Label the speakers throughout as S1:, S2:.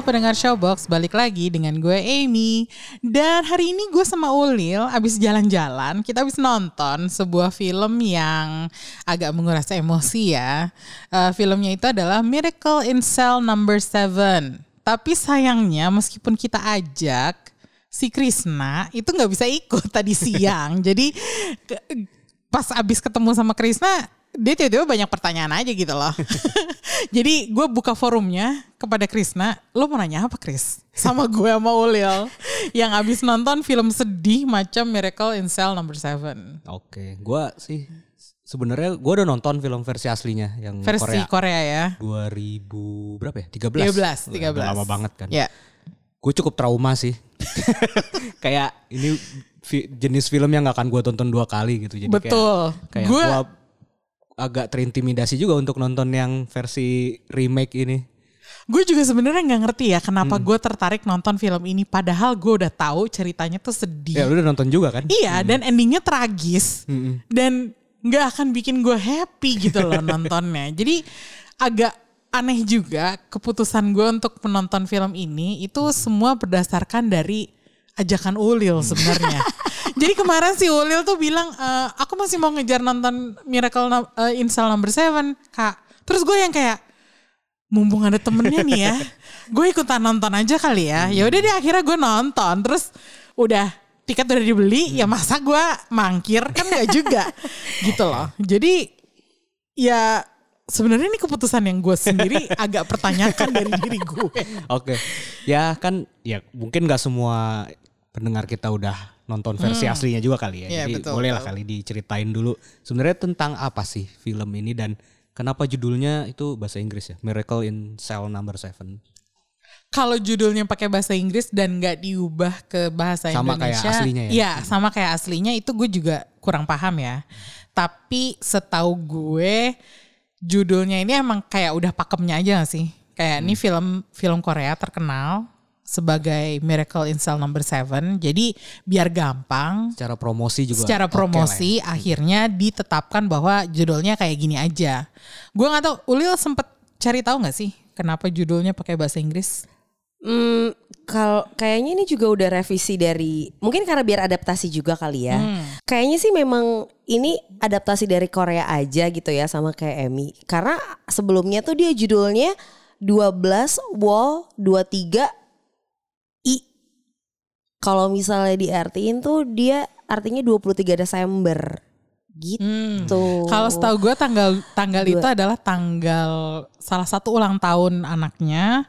S1: Halo pendengar Showbox, balik lagi dengan gue Amy. Dan hari ini gue sama Ulil abis jalan-jalan Kita abis nonton sebuah film yang agak menguras emosi ya. Eh, Filmnya itu adalah Miracle in Cell Number 7 Tapi sayangnya meskipun kita ajak si Krisna itu nggak bisa ikut tadi siang. Jadi pas abis ketemu sama Krisna dia tiba-tiba banyak pertanyaan aja gitu loh. Jadi gue buka forumnya kepada Krisna, lo mau nanya apa Kris? Sama gue sama Ulil yang abis nonton film sedih macam Miracle in Cell Number 7.
S2: Oke, gua sih sebenarnya gua udah nonton film versi aslinya yang
S1: Versi
S2: Korea.
S1: Korea, ya.
S2: 2000 berapa ya?
S1: 13,
S2: 13.
S1: 13.
S2: Udah lama banget kan.
S1: Ya.
S2: Gue cukup trauma sih. kayak ini jenis film yang gak akan gua tonton dua kali gitu. Jadi
S1: Betul.
S2: Kayak, kayak
S1: Gue
S2: gua agak terintimidasi juga untuk nonton yang versi remake ini.
S1: gue juga sebenarnya nggak ngerti ya kenapa gue tertarik nonton film ini padahal gue udah tahu ceritanya tuh sedih.
S2: Ya lu udah nonton juga kan?
S1: Iya, dan endingnya tragis.
S2: Mm-mm.
S1: Dan nggak akan bikin gue happy gitu loh nontonnya. Jadi agak aneh juga keputusan gue untuk menonton film ini itu semua berdasarkan dari ajakan Ulil sebenarnya. Jadi kemarin si Ulil tuh bilang, "E, aku masih mau ngejar nonton Miracle Cell Number 7, Kak. Terus gue yang kayak, mumpung ada temennya nih ya, gue ikutan nonton aja kali ya. Ya udah deh akhirnya gue nonton, terus udah tiket udah dibeli, ya masa gue mangkir kan nggak juga, gitu loh. Jadi ya sebenarnya ini keputusan yang gue sendiri agak pertanyakan dari diri gue.
S2: Oke. Ya kan ya mungkin gak semua pendengar kita udah nonton versi aslinya juga kali ya.
S1: Iya,
S2: Jadi
S1: betul,
S2: boleh lah
S1: betul.
S2: kali diceritain dulu sebenarnya tentang apa sih film ini dan kenapa judulnya itu bahasa Inggris ya? Miracle in Cell Number 7.
S1: Kalau judulnya pakai bahasa Inggris dan nggak diubah ke bahasa
S2: Sama kayak
S1: Indonesia,
S2: aslinya ya?
S1: Iya, sama kayak aslinya itu gue juga kurang paham ya. Tapi setahu gue judulnya ini emang kayak udah pakemnya aja gak sih? Kayak ini
S2: Hmm.
S1: film film Korea terkenal sebagai Miracle in Cell Number 7. Jadi biar gampang
S2: Secara promosi juga.
S1: secara
S2: oke lah ya.
S1: promosi akhirnya ditetapkan bahwa judulnya kayak gini aja. Gue nggak tahu Ulil sempet cari tahu nggak sih kenapa judulnya pakai bahasa Inggris?
S3: Hmm, kalau kayaknya ini juga udah revisi dari mungkin karena biar adaptasi juga kali ya. Kayaknya sih memang ini adaptasi dari Korea aja gitu ya sama kayak Emmy. Karena sebelumnya tuh dia judulnya 12 Wall 23 I. Kalau misalnya diartiin tuh dia artinya 23 Desember. Gitu.
S1: Kalau setahu gue tanggal tanggal
S3: Dua.
S1: itu adalah tanggal salah satu ulang tahun anaknya.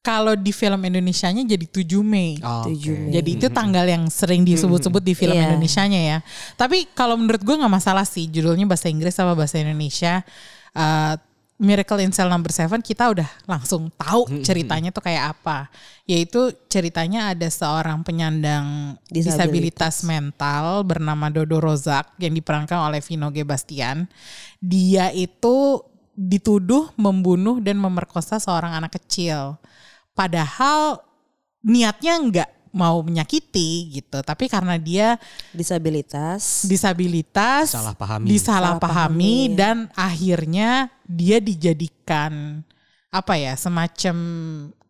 S1: Kalau di film Indonesianya jadi 7 Mei.
S2: Oh, oke.
S3: 7 Mei.
S1: Jadi itu tanggal yang sering disebut-sebut di film
S3: Iya.
S1: Indonesianya ya. Tapi kalau menurut gue nggak masalah sih judulnya bahasa Inggris sama bahasa Indonesia. Eh, Miracle in Cell Number 7 kita udah langsung tahu ceritanya tuh kayak apa. Yaitu ceritanya ada seorang penyandang disabilitas,
S3: Disabilitas.
S1: mental bernama Dodo Rozak yang diperankan oleh Vino G. Bastian. Dia itu dituduh membunuh dan memerkosa seorang anak kecil. Padahal niatnya nggak mau menyakiti gitu, tapi karena dia
S3: disabilitas.
S1: disabilitas,
S2: Disalahpahami.
S1: disalahpahami
S3: Disalahpahami.
S1: dan akhirnya dia dijadikan apa ya semacam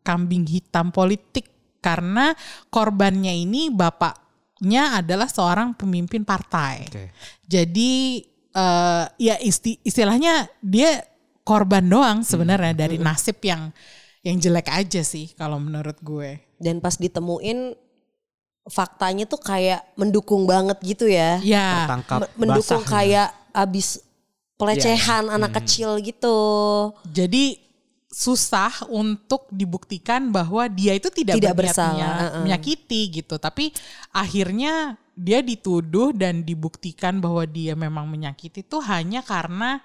S1: kambing hitam politik karena korbannya ini bapaknya adalah seorang pemimpin partai.
S2: Oke.
S1: Jadi eh, ya isti- istilahnya dia korban doang sebenarnya dari nasib yang yang jelek aja sih kalau menurut gue.
S3: dan pas ditemuin faktanya tuh kayak mendukung banget gitu ya.
S1: Ya.
S2: Tertangkap
S3: Me- mendukung
S2: basah.
S3: kayak abis pelecehan anak kecil gitu.
S1: Jadi susah untuk dibuktikan bahwa dia itu tidak,
S3: Tidak bersalah,
S1: menya- menyakiti gitu. Tapi akhirnya dia dituduh dan dibuktikan bahwa dia memang menyakiti itu hanya karena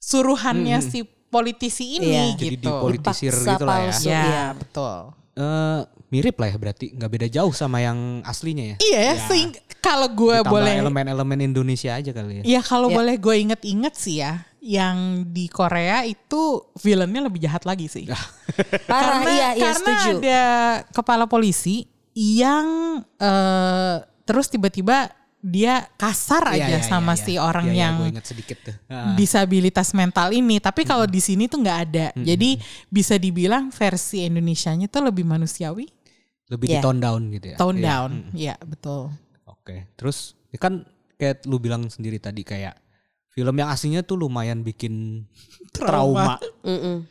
S1: suruhannya si politisi ini
S3: Iya.
S2: Jadi
S1: gitu.
S2: dipolitisir
S3: Dipaksa
S2: gitu lah ya.
S3: palsu.
S1: Ya,
S3: Iya.
S1: betul.
S2: Eh, mirip lah ya berarti nggak beda jauh sama yang aslinya ya.
S1: Iya ya, sehingga kalau gue
S2: Ditambah
S1: boleh
S2: elemen-elemen Indonesia aja kali ya.
S1: Ya kalau
S3: Ya.
S1: boleh gue inget-inget sih ya, yang di Korea itu villainnya lebih jahat lagi sih.
S3: Parah,
S1: karena
S3: iya, iya
S1: karena
S3: setuju.
S1: ada kepala polisi yang eh, terus tiba-tiba dia kasar
S2: Iya,
S1: aja
S2: iya,
S1: sama
S2: iya,
S1: si
S2: iya.
S1: orang
S2: Iya, iya,
S1: yang
S2: tuh. Ah.
S1: disabilitas mental ini. Tapi kalau di sini tuh nggak ada. Jadi bisa dibilang versi Indonesianya tuh lebih manusiawi,
S2: lebih
S3: Iya.
S2: di tone down gitu ya.
S1: tone
S2: Iya.
S1: down. Ya betul.
S2: Oke, terus ya kan kayak lu bilang sendiri tadi kayak film yang aslinya tuh lumayan bikin trauma.
S3: Mm-mm.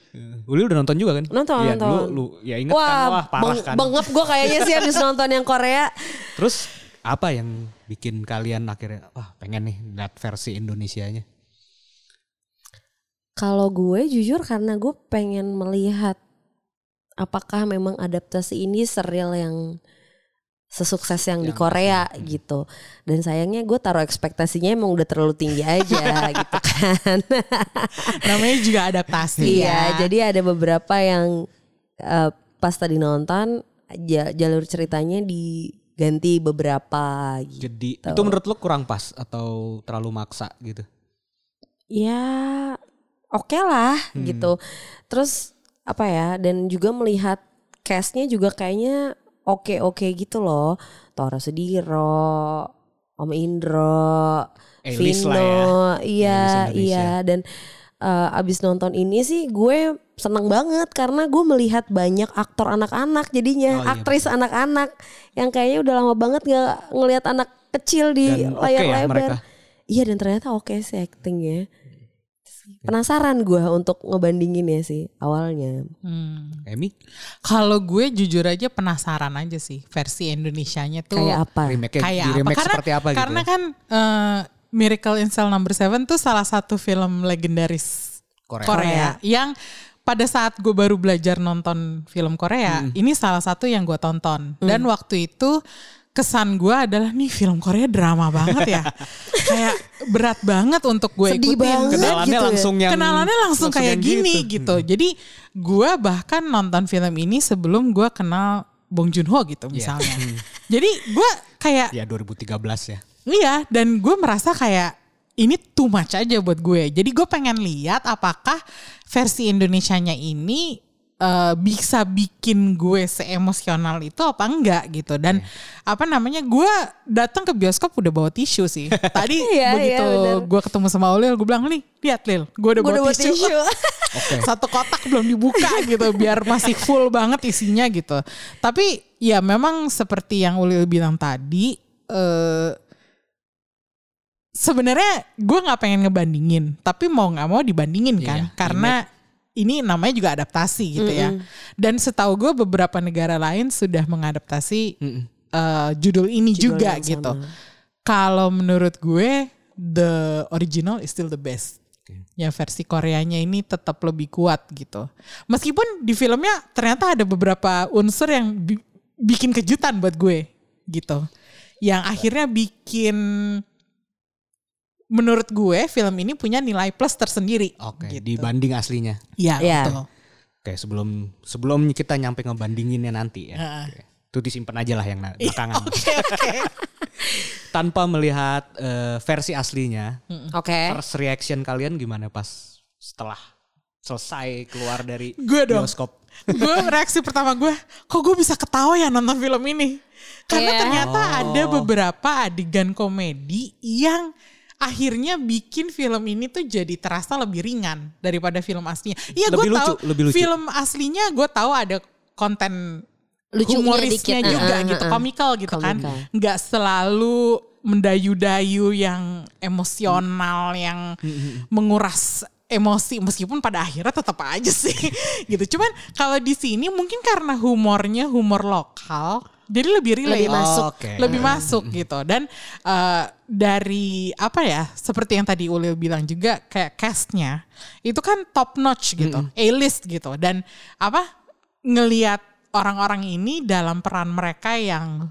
S2: Uli udah nonton juga kan?
S3: Nonton,
S2: Iya,
S3: nonton.
S2: Lu, lu ya inget
S3: Wah,
S2: kan? Wah parah
S3: beng-
S2: kan.
S3: bengep gue kayaknya sih habis nonton yang Korea.
S2: Terus apa yang bikin kalian akhirnya wah pengen nih lihat versi Indonesianya?
S3: Kalau gue jujur karena gue pengen melihat apakah memang adaptasi ini serial yang sesukses yang, di
S2: Yang
S3: Korea
S2: asli.
S3: gitu. Dan sayangnya gue taruh ekspektasinya emang udah terlalu tinggi aja gitu kan.
S1: Namanya juga adaptasi
S3: iya,
S1: ya.
S3: jadi ada beberapa yang eh, pas tadi nonton ja- jalur ceritanya diganti beberapa gitu.
S2: Jadi itu menurut lu kurang pas atau terlalu maksa gitu?
S3: ya oke lah
S2: Hmm.
S3: gitu. Terus apa ya dan juga melihat castnya juga kayaknya oke-oke gitu loh. Tora Sudiro, Om Indro,
S2: A-list
S3: Vino,
S2: lah ya.
S3: iya iya dan eh, abis nonton ini sih gue seneng banget karena gue melihat banyak aktor anak-anak jadinya
S2: Oh, iya,
S3: aktris anak-anak yang kayaknya udah lama banget nggak ngelihat anak kecil di
S2: Dan
S3: layar
S2: ya
S3: lebar.
S2: mereka?
S3: Iya dan ternyata oke sih actingnya. Penasaran gue untuk ngebandingin ya sih awalnya.
S1: Hmm.
S2: Emi
S1: Kalau gue jujur aja penasaran aja sih versi Indonesianya tuh
S3: Kayak apa?
S2: remake
S1: kayak
S2: di
S1: apa?
S2: remake
S1: Karena,
S2: seperti apa gitu?
S1: karena
S2: ya?
S1: kan eh, Miracle in Cell Number Seven tuh salah satu film legendaris
S2: Korea.
S1: Korea, yang pada saat gue baru belajar nonton film Korea, ini salah satu yang gue tonton. Dan waktu itu kesan gue adalah nih film Korea drama banget ya, kayak berat banget untuk gue
S3: Sedih
S1: ikutin.
S3: banget.
S2: kenalannya
S3: gitu ya.
S2: langsung yang
S1: kenalannya langsung, kayak
S2: yang
S1: gini
S2: gitu.
S1: gitu. Jadi gue bahkan nonton film ini sebelum gue kenal Bong Joon Ho gitu misalnya. Jadi gue kayak
S2: Ya 2013 ya.
S1: iya dan gue merasa kayak ini too much aja buat gue. Jadi gue pengen lihat apakah versi Indonesianya ini eh, bisa bikin gue seemosional itu apa enggak gitu. Dan apa namanya gue datang ke bioskop udah bawa tisu sih. Tadi
S3: Iya,
S1: begitu
S3: benar.
S1: gue ketemu sama Ulil gue bilang nih lihat Lil gue udah
S3: Gue
S1: bawa tisu.
S3: tisu.
S2: Oke.
S1: Satu kotak belum dibuka gitu biar masih full banget isinya gitu. Tapi ya memang seperti yang Ulil bilang tadi eh sebenarnya gue nggak pengen ngebandingin, tapi mau nggak mau dibandingin kan
S2: Iya,
S1: karena ini namanya juga adaptasi gitu ya. Dan setahu gue beberapa negara lain sudah mengadaptasi
S2: Mm-mm.
S1: eh, judul ini
S3: Judul
S1: juga gitu. Kalau menurut gue the original is still the best. Ya versi Koreanya ini tetap lebih kuat gitu. Meskipun di filmnya ternyata ada beberapa unsur yang bi- bikin kejutan buat gue gitu. Yang akhirnya bikin menurut gue film ini punya nilai plus tersendiri.
S2: Oke,
S1: gitu.
S2: dibanding aslinya.
S1: Ya,
S3: Iya.
S1: betul.
S2: Oke, sebelum sebelum kita nyampe ngebandinginnya nanti ya.
S1: Heeh.
S2: Oke. Itu disimpan aja lah yang
S1: Iya,
S2: belakangan.
S1: Oke, oke.
S2: Tanpa melihat eh, versi aslinya,
S3: Oke.
S2: first reaction kalian gimana pas setelah selesai keluar dari
S1: Gue dong.
S2: bioskop?
S1: gue reaksi pertama gue, kok gue bisa ketawa ya nonton film ini? Karena
S3: Iya.
S1: ternyata
S2: Oh.
S1: ada beberapa adegan komedi yang akhirnya bikin film ini tuh jadi terasa lebih ringan daripada film aslinya. Iya gue tahu
S2: lucu, lebih lucu.
S1: film aslinya gue tahu ada konten
S3: Lucunya
S1: humorisnya
S3: dikit,
S1: juga
S3: uh-uh,
S1: gitu,
S3: uh-uh.
S1: komikal gitu kan.
S3: Komikal.
S1: Nggak selalu mendayu-dayu yang emosional yang menguras emosi meskipun pada akhirnya tetap aja sih gitu. Cuman kalau di sini mungkin karena humornya humor lokal jadi lebih relate.
S3: Lebih masuk.
S2: Oke.
S1: Lebih masuk gitu. Dan eh, dari apa ya? Seperti yang tadi Ulil bilang juga kayak castnya itu kan top notch gitu, A-list gitu. Dan apa ngelihat orang-orang ini dalam peran mereka yang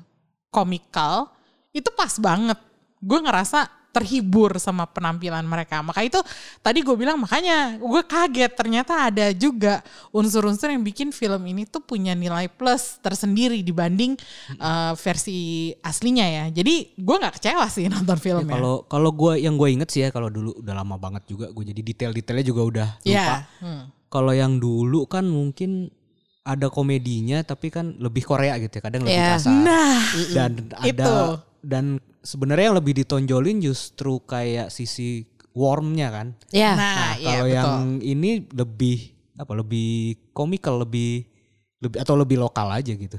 S1: komikal itu pas banget. Gue ngerasa terhibur sama penampilan mereka. Maka itu tadi gue bilang makanya gue kaget ternyata ada juga unsur-unsur yang bikin film ini tuh punya nilai plus tersendiri dibanding uh, versi aslinya ya. Jadi gue nggak kecewa sih nonton
S2: Ya,
S1: filmnya.
S2: Kalau kalau gue yang gue inget sih ya kalau dulu udah lama banget juga gue jadi detail-detailnya juga udah lupa.
S1: Ya. Hmm.
S2: Kalau yang dulu kan mungkin ada komedinya tapi kan lebih Korea gitu ya kadang lebih
S3: Iya.
S2: kasar.
S1: Nah,
S2: dan ada
S1: Itu.
S2: dan sebenarnya yang lebih ditonjolin justru kayak sisi warmnya kan.
S3: Ya.
S1: nah,
S2: Nah,
S1: iya
S2: kalau
S1: betul.
S2: yang ini lebih apa lebih komikal lebih lebih atau lebih lokal aja gitu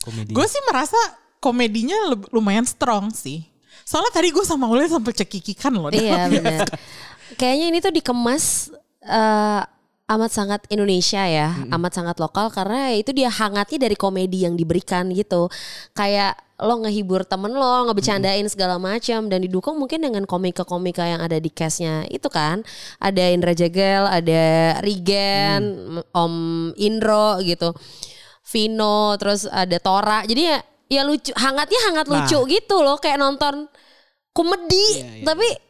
S2: komedi.
S1: Gue sih merasa komedinya lumayan strong sih. Soalnya tadi gue sama Uli sampai cekikikan loh.
S3: Iya benar. Kayaknya ini tuh dikemas eh, amat sangat Indonesia ya, amat sangat lokal karena itu dia hangatnya dari komedi yang diberikan gitu. Kayak lo ngehibur temen lo, ngebecandain segala macam dan didukung mungkin dengan komika-komika yang ada di castnya itu kan. Ada Indra Jegel, ada Rigen, Om Indro gitu. Vino, terus ada Tora. Jadi ya ya lucu, hangatnya hangat
S2: Nah.
S3: lucu gitu loh kayak nonton komedi tapi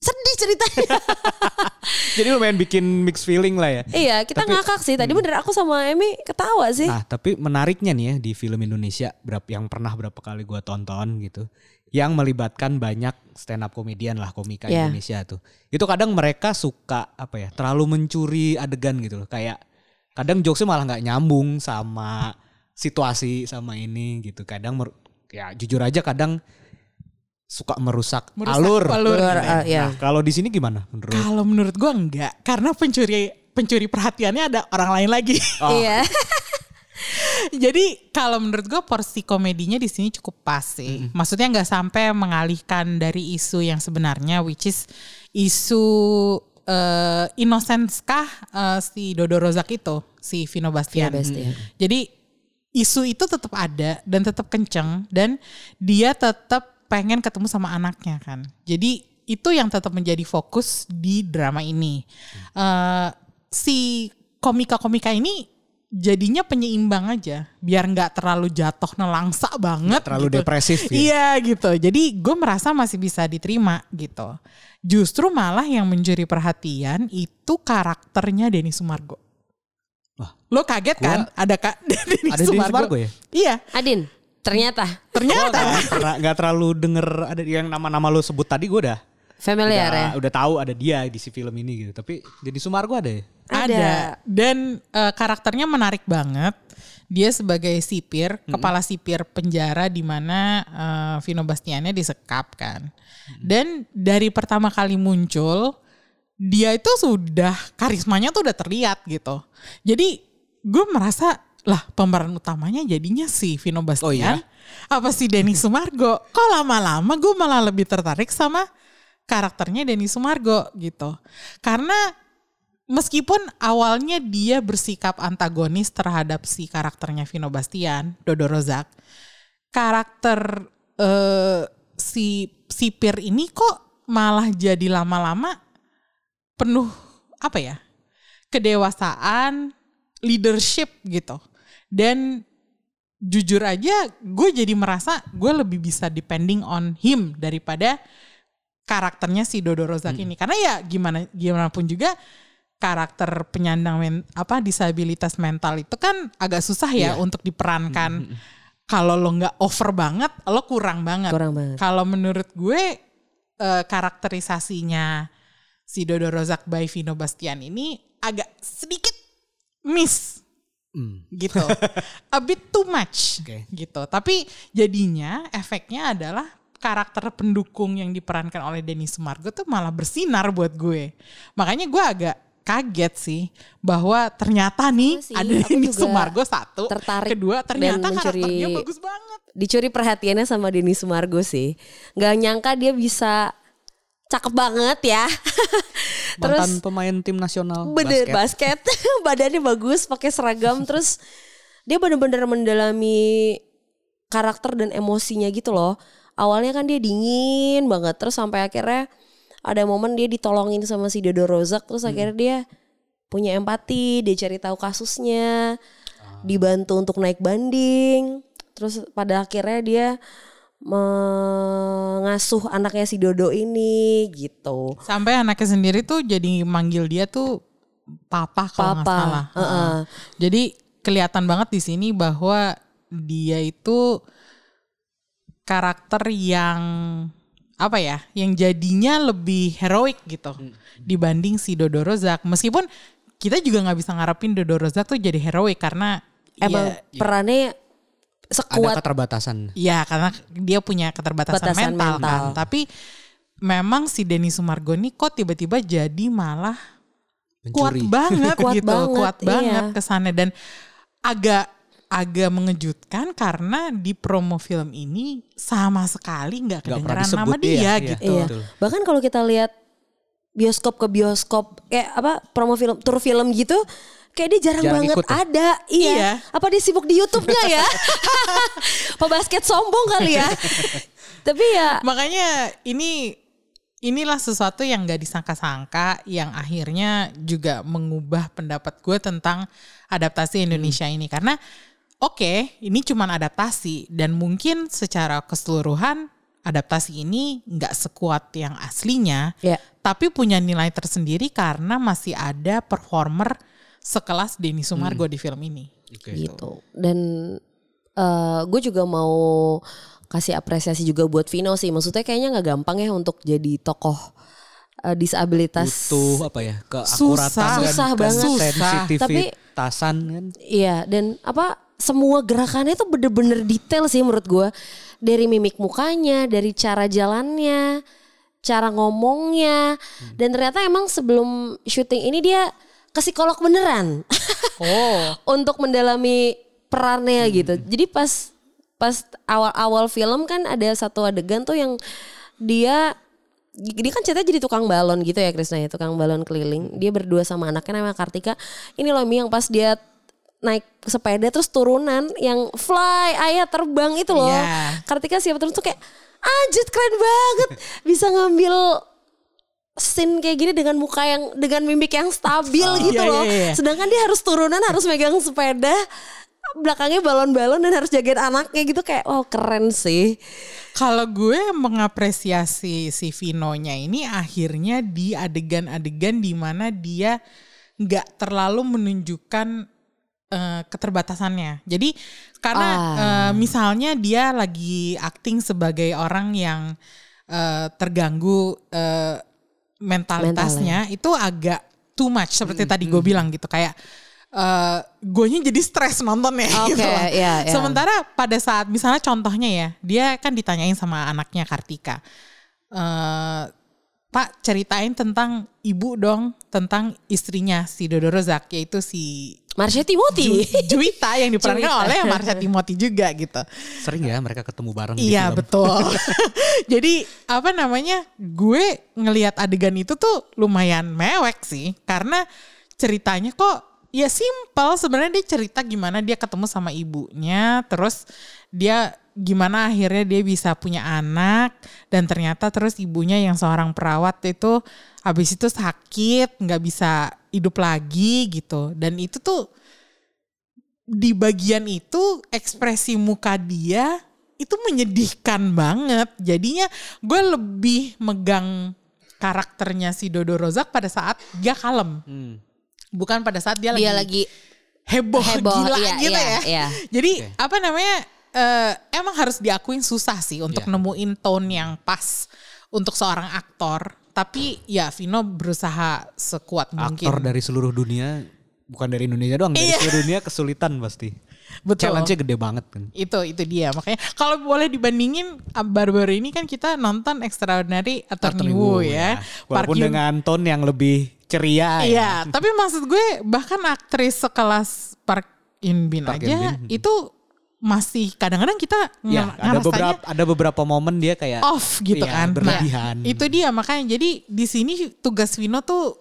S3: sedih ceritanya.
S2: Jadi lumayan bikin mix feeling lah ya.
S3: iya, kita ngakak sih. Tadi bener aku sama Emi ketawa sih.
S2: Nah, tapi menariknya nih ya di film Indonesia berapa yang pernah berapa kali gua tonton gitu. Yang melibatkan banyak stand up komedian lah komika
S3: Iya.
S2: Indonesia tuh. Itu kadang mereka suka apa ya? terlalu mencuri adegan gitu loh. Kayak kadang jokesnya malah nggak nyambung sama situasi sama ini gitu. Kadang ya jujur aja kadang suka merusak,
S1: Merusak
S2: alur.
S1: alur.
S3: Alur, uh, ya.
S2: Nah, kalau di sini gimana menurut?
S1: Kalau menurut gue enggak, karena pencuri pencuri perhatiannya ada orang lain lagi.
S2: Oh.
S3: Iya.
S1: Jadi kalau menurut gue porsi komedinya di sini cukup pas sih. Maksudnya nggak sampai mengalihkan dari isu yang sebenarnya, which is isu eh innocence kah eh, si Dodo Rozak itu, si Vino Bastian.
S3: Vino Bastian.
S1: Jadi isu itu tetap ada dan tetap kenceng dan dia tetap pengen ketemu sama anaknya kan. Jadi itu yang tetap menjadi fokus di drama ini. Eh, si komika-komika ini jadinya penyeimbang aja, biar nggak terlalu jatuh nelangsa banget.
S2: Nggak terlalu
S1: gitu.
S2: depresif ya.
S1: Iya gitu. Jadi gue merasa masih bisa diterima gitu. Justru malah yang mencuri perhatian itu karakternya Denny Sumargo.
S2: Wah,
S1: Lo kaget kan? Ada kak Denny
S2: Ada Denny Sumargo ya?
S1: Iya.
S3: Adin, ternyata
S1: Ternyata.
S2: Gak, pernah, nggak terlalu denger ada yang nama-nama lo sebut tadi gue udah
S3: familiar
S2: udah,
S3: ya.
S2: udah tahu ada dia di si film ini gitu. Tapi jadi Sumargo ada ya?
S1: Ada. Dan eh, karakternya menarik banget. Dia sebagai sipir, kepala sipir penjara di mana eh, Vino Bastiannya disekap kan. Dan dari pertama kali muncul, dia itu sudah karismanya tuh udah terlihat gitu. Jadi gue merasa lah pemeran utamanya jadinya si Vino Bastian.
S2: Oh iya?
S1: Apa si Denny Sumargo? Kok lama-lama gue malah lebih tertarik sama karakternya Denny Sumargo gitu. Karena meskipun awalnya dia bersikap antagonis terhadap si karakternya Vino Bastian, Dodo Rozak, karakter eh, si sipir ini kok malah jadi lama-lama penuh apa ya kedewasaan, leadership gitu. Dan jujur aja gue jadi merasa gue lebih bisa depending on him daripada karakternya si Dodo Rozak ini. Karena ya gimana gimana pun juga karakter penyandang men, apa disabilitas mental itu kan agak susah ya untuk diperankan. Kalau lo nggak over banget lo kurang banget.
S3: Kurang banget.
S1: kalau menurut gue eh, karakterisasinya si Dodo Rozak by Vino Bastian ini agak sedikit miss
S2: Hmm.
S1: gitu a bit too much
S2: Oke.
S1: gitu tapi jadinya efeknya adalah karakter pendukung yang diperankan oleh Denny Sumargo tuh malah bersinar buat gue makanya gue agak kaget sih bahwa ternyata nih
S3: Iya sih,
S1: ada
S3: juga
S1: Sumargo satu
S3: tertarik
S1: kedua ternyata
S3: dan mencuri-
S1: karakternya bagus banget
S3: Dicuri perhatiannya sama Denny Sumargo sih. Gak nyangka dia bisa cakep banget ya.
S2: Mantan pemain tim nasional
S3: bener
S2: basket.
S3: basket, badannya bagus, pakai seragam, terus dia bener-bener mendalami karakter dan emosinya gitu loh. Awalnya kan dia dingin banget, terus sampai akhirnya ada momen dia ditolongin sama si Dodo Rozak, terus akhirnya dia punya empati, dia cari tahu kasusnya, dibantu untuk naik banding, terus pada akhirnya dia mengasuh anaknya si Dodo ini gitu.
S1: Sampai anaknya sendiri tuh jadi manggil dia tuh papa kalau nggak
S3: Papa,
S1: salah. Jadi kelihatan banget di sini bahwa dia itu karakter yang apa ya, yang jadinya lebih heroik gitu dibanding si Dodo Rozak. Meskipun kita juga nggak bisa ngarepin Dodo Rozak tuh jadi heroik karena
S3: Emang
S1: ya,
S3: perannya
S2: Ada
S3: sekuat
S2: keterbatasan.
S1: Ya karena dia punya keterbatasan
S3: Batasan
S1: mental,
S3: mental.
S1: kan. Tapi memang si Denny Sumargo ini kok tiba-tiba jadi malah kuat
S2: Mencuri.
S1: banget
S3: Kuat
S1: gitu,
S3: banget,
S1: kuat banget
S3: iya.
S1: kesannya dan agak agak mengejutkan karena di promo film ini sama sekali nggak kedengeran nama
S2: disebut
S1: dia,
S2: dia, iya.
S1: gitu.
S3: Iya.
S2: Betul.
S3: Bahkan kalau kita lihat bioskop ke bioskop kayak apa promo film tur film gitu kayak dia jarang,
S2: Jarang
S3: banget
S2: ikut ya?
S3: ada. Iya.
S1: Iya.
S3: Apa dia sibuk di YouTube-nya ya? Pebasket sombong kali ya. Tapi ya
S1: Makanya ini inilah sesuatu yang gak disangka-sangka yang akhirnya juga mengubah pendapat gue tentang adaptasi Indonesia ini karena oke ini cuman adaptasi dan mungkin secara keseluruhan adaptasi ini nggak sekuat yang aslinya
S3: Ya.
S1: tapi punya nilai tersendiri karena masih ada performer sekelas Denny Sumargo di film ini
S3: gitu. Dan eh gue juga mau kasih apresiasi juga buat Vino sih. Maksudnya kayaknya nggak gampang ya untuk jadi tokoh eh, disabilitas.
S2: Butuh apa ya?
S1: Susah.
S2: Keakuratan dan
S3: Susah banget.
S2: Sensitivitasan kan.
S3: Iya dan apa semua gerakannya tuh bener-bener detail sih menurut gue dari mimik mukanya, dari cara jalannya, cara ngomongnya dan ternyata emang sebelum syuting ini dia ke psikolog beneran
S1: oh
S3: untuk mendalami perannya gitu. Jadi pas pas awal-awal film kan ada satu adegan tuh yang dia dia kan ceritanya jadi tukang balon gitu ya Krisna ya, tukang balon keliling. Dia berdua sama anaknya namanya Kartika. Ini loh Mi yang pas dia naik sepeda terus turunan yang fly ayah terbang itu loh.
S1: Iya.
S3: Kartika siapa terus tuh kayak anjir keren banget bisa ngambil scene kayak gini dengan muka yang dengan mimik yang stabil gitu
S1: Iya,
S3: loh.
S1: iya, iya.
S3: Sedangkan dia harus turunan harus megang sepeda belakangnya balon-balon dan harus jagain anaknya gitu kayak oh keren sih.
S1: Kalau gue mengapresiasi si Vinonya ini akhirnya di adegan-adegan di mana dia nggak terlalu menunjukkan eh, keterbatasannya. Jadi karena
S3: Ah.
S1: eh, misalnya dia lagi acting sebagai orang yang eh, terganggu eh, mentalitasnya itu agak too much seperti tadi gue bilang gitu kayak eh guanya jadi stres nontonnya
S3: Oke,
S1: gitu loh.
S3: iya, iya.
S1: Sementara pada saat misalnya contohnya ya, dia kan ditanyain sama anaknya Kartika. eh Pak ceritain tentang ibu dong, tentang istrinya si Dodo Rozak yaitu si
S3: Marsha Timothy.
S1: Ju- Juwita yang diperankan
S3: Juwita.
S1: oleh Marsha Timothy juga gitu.
S2: Sering ya mereka ketemu bareng di
S1: Iya betul. Jadi apa namanya? Gue ngelihat adegan itu tuh lumayan mewek sih karena ceritanya kok ya simple sebenarnya dia cerita gimana dia ketemu sama ibunya terus dia gimana akhirnya dia bisa punya anak dan ternyata terus ibunya yang seorang perawat itu habis itu sakit nggak bisa hidup lagi gitu dan itu tuh di bagian itu ekspresi muka dia itu menyedihkan banget. Jadinya gue lebih megang karakternya si Dodo Rozak pada saat dia kalem.
S2: Hmm.
S1: Bukan pada saat dia,
S3: Dia
S1: lagi,
S3: lagi
S1: heboh,
S3: heboh,
S1: gila
S3: iya,
S1: gitu
S3: iya,
S1: ya.
S3: iya.
S1: Jadi apa namanya eh, emang harus diakuin susah sih untuk
S2: Iya.
S1: nemuin tone yang pas untuk seorang aktor. Tapi ya Vino berusaha sekuat mungkin.
S2: Aktor dari seluruh dunia, bukan dari Indonesia doang, dari
S1: Iya.
S2: seluruh dunia kesulitan pasti.
S1: Betul.
S2: Challenge-nya gede banget kan.
S1: Itu itu dia. Makanya kalau boleh dibandingin ah, baru-baru ini kan kita nonton Extraordinary Attorney Woo ya. Park
S2: Walaupun
S1: Hyun-
S2: dengan tone yang lebih ceria ya.
S1: Iya, tapi maksud gue bahkan aktris sekelas Park In Bin
S2: Park
S1: aja
S2: In Bin.
S1: itu masih kadang-kadang kita
S2: Ya, ada beberapa ada beberapa momen dia kayak
S1: off gitu
S2: Iya,
S1: kan.
S2: berlebihan.
S1: Nah, itu dia makanya jadi di sini tugas Vino tuh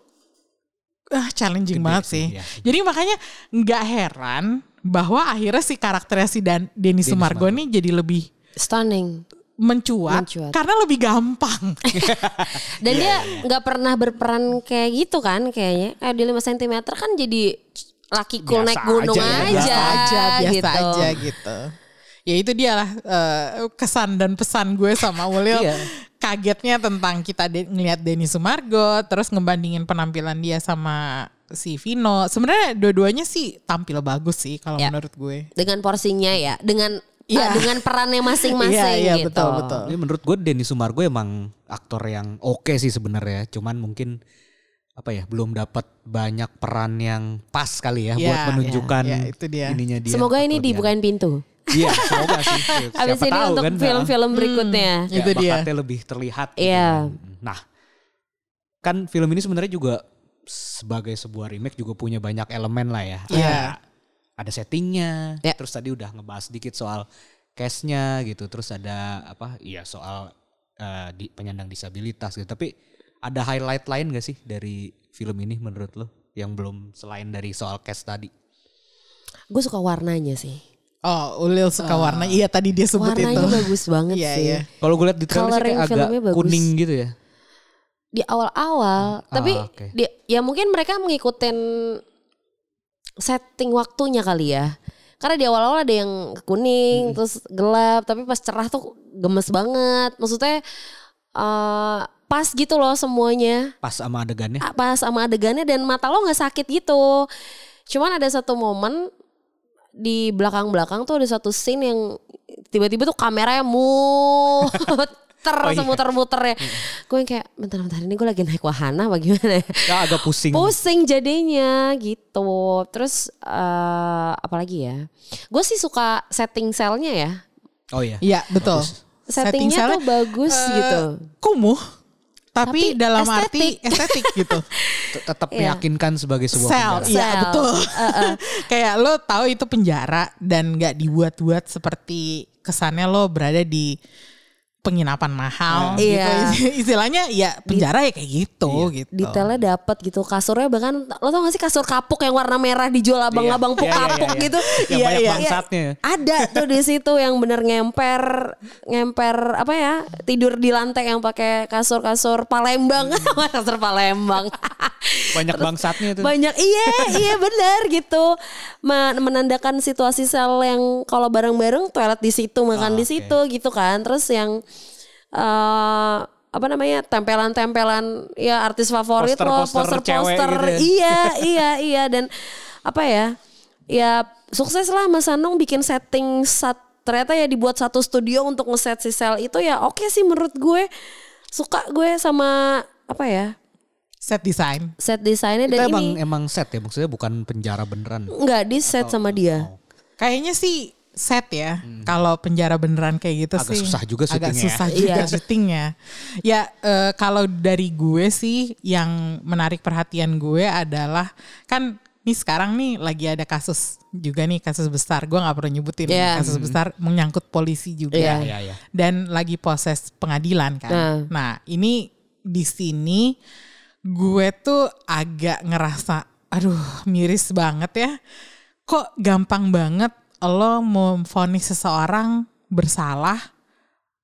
S1: ah challenging
S2: Gede
S1: banget
S2: sih,
S1: sih.
S2: iya.
S1: Jadi makanya nggak heran bahwa akhirnya si karakternya si Dan Denny Sumargo ini jadi lebih
S3: stunning.
S1: mencuat,
S3: Mencuat.
S1: karena lebih gampang.
S3: Dan
S1: Iya,
S3: dia nggak pernah berperan kayak gitu kan kayaknya. Kayak di 5 cm kan jadi laki cool
S2: Biasa
S3: naik gunung
S2: aja
S3: aja,
S2: ya,
S1: biasa aja, biasa
S3: gitu.
S1: aja gitu. ya itu dia lah eh, kesan dan pesan gue sama Ulil
S2: Iya.
S1: kagetnya tentang kita de- ngelihat Denny Sumargo terus ngebandingin penampilan dia sama si Vino sebenarnya dua-duanya sih tampil bagus sih kalau
S3: Ya.
S1: menurut gue
S3: Dengan porsinya ya, dengan
S1: Iya.
S3: eh, dengan perannya masing-masing
S1: Iya, iya,
S3: gitu.
S1: betul, betul.
S2: Ini menurut gue Denny Sumargo emang aktor yang oke sih sebenarnya. Cuman mungkin apa ya belum dapat banyak peran yang pas kali ya
S1: Iya,
S2: buat menunjukkan
S1: iya, iya, itu dia.
S2: ininya dia.
S3: Semoga ini dibukain pintu.
S2: Iya, semoga sih. Siapa
S3: ini
S2: tahu
S3: untuk
S2: kan,
S3: film-film berikutnya.
S2: Ya,
S1: Itu dia.
S2: bakatnya lebih terlihat. gitu
S3: Iya.
S2: kan. Nah, kan film ini sebenarnya juga sebagai sebuah remake juga punya banyak elemen lah ya.
S1: Iya.
S2: Ada, ada settingnya.
S3: Ya.
S2: Terus tadi udah ngebahas sedikit soal case-nya gitu. Terus ada apa? Iya soal eh, di penyandang disabilitas gitu. Tapi ada highlight lain gak sih dari film ini menurut lo? Yang belum selain dari soal case tadi.
S3: Gue suka warnanya sih.
S1: oh Ulil suka warna iya tadi dia sebut
S3: Warnanya
S1: itu
S3: bagus banget
S1: Iya,
S3: sih.
S1: iya.
S2: Kalau gue lihat di trailer sih agak
S3: filmnya bagus.
S2: kuning gitu ya.
S3: Di awal-awal, tapi
S2: Ah, oke.
S3: dia ya mungkin mereka mengikutin setting waktunya kali ya. Karena di awal-awal ada yang kuning, terus gelap, tapi pas cerah tuh gemes banget. Maksudnya eh pas gitu loh semuanya.
S2: Pas sama adegannya.
S3: pas sama adegannya dan mata lo nggak sakit gitu. Cuman ada satu momen di belakang-belakang tuh ada satu scene yang tiba-tiba tuh kameranya muter
S2: Oh, iya.
S3: semuter-muter ya. Gue yang kayak bentar-bentar ini gue lagi naik wahana apa gimana ya.
S2: Ya, agak pusing.
S3: Pusing jadinya gitu. Terus eh apalagi ya. Gue sih suka setting selnya ya.
S2: Oh iya.
S1: Iya betul.
S3: Settingnya
S1: Setting
S3: tuh bagus
S1: eh,
S3: gitu.
S1: Kumuh, tapi,
S3: Tapi
S1: dalam
S3: estetik.
S1: arti estetik gitu.
S2: Tetap
S3: Iya.
S2: meyakinkan sebagai sebuah
S1: Sel,
S2: penjara.
S1: iya betul. Kayak lo tahu itu penjara dan nggak dibuat-buat seperti kesannya lo berada di penginapan mahal.
S3: Iya.
S1: Gitu. Istilahnya ya penjara ya kayak gitu gitu.
S3: Detailnya dapat gitu kasurnya bahkan lo tau gak sih kasur kapuk yang warna merah dijual abang-abang puk
S2: Iya, iya,
S3: kapuk
S2: iya, iya.
S3: gitu
S2: Yang
S1: Iya,
S2: banyak
S1: iya.
S2: bangsatnya.
S3: ada tuh di situ yang bener ngemper ngemper apa ya tidur di lantai yang pakai kasur-kasur Palembang kasur Palembang
S2: Banyak bangsatnya tuh.
S3: banyak iya iya benar gitu Men- menandakan situasi sel yang kalau bareng-bareng toilet di situ makan
S2: Ah,
S3: di
S2: oke.
S3: situ gitu kan terus yang eh apa namanya tempelan-tempelan ya artis favorit lo
S2: Poster-poster gitu ya.
S3: iya iya iya dan apa ya ya sukses lah Mas Anung bikin setting sat ternyata ya dibuat satu studio untuk ngeset si sel itu ya oke sih menurut gue suka gue sama apa ya
S1: Set design.
S3: set desainnya dan
S2: emang
S3: ini
S2: emang set ya maksudnya bukan penjara beneran.
S3: Enggak di set sama dia.
S1: Kayaknya sih set ya. Kalau penjara beneran kayak gitu
S2: Hmm. Agak
S1: sih.
S2: susah juga
S1: Agak
S2: syutingnya ya.
S1: susah juga
S3: Iya.
S1: syutingnya. Ya eh, kalau dari gue sih yang menarik perhatian gue adalah kan nih sekarang nih lagi ada kasus juga nih kasus besar. Gue nggak perlu nyebutin
S3: Iya.
S1: kasus besar menyangkut polisi juga.
S3: Iya.
S2: Iya, iya.
S1: Dan lagi proses pengadilan kan.
S3: Nah.
S1: Nah ini di sini gue tuh agak ngerasa aduh miris banget ya. Kok gampang banget lo memvonis seseorang bersalah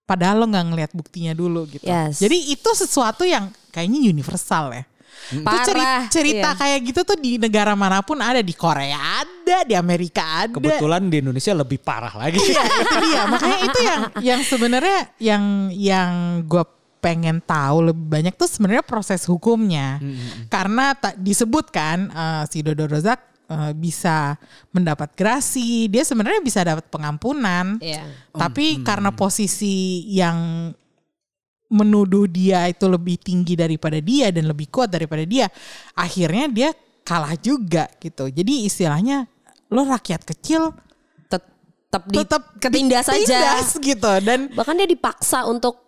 S1: padahal lo nggak ngelihat buktinya dulu gitu.
S3: Yes.
S1: Jadi itu sesuatu yang kayaknya universal ya. Itu ceri-
S3: Parah,
S1: cerita
S3: iya.
S1: kayak gitu tuh di negara mana pun ada di Korea ada, di Amerika ada.
S2: Kebetulan di Indonesia lebih parah lagi.
S1: Iya itu dia. Makanya itu yang yang sebenarnya yang yang gue pengen tahu lebih banyak tuh sebenarnya proses hukumnya. Karena tak disebutkan eh, si Dodo Rozak eh, bisa mendapat gerasi, dia sebenarnya bisa dapat pengampunan.
S3: Iya.
S1: Tapi karena posisi yang menuduh dia itu lebih tinggi daripada dia dan lebih kuat daripada dia, akhirnya dia kalah juga gitu. Jadi istilahnya lo rakyat kecil
S3: Tetap
S1: tetap
S3: ketindas aja.
S1: ditindas gitu dan
S3: Bahkan dia dipaksa untuk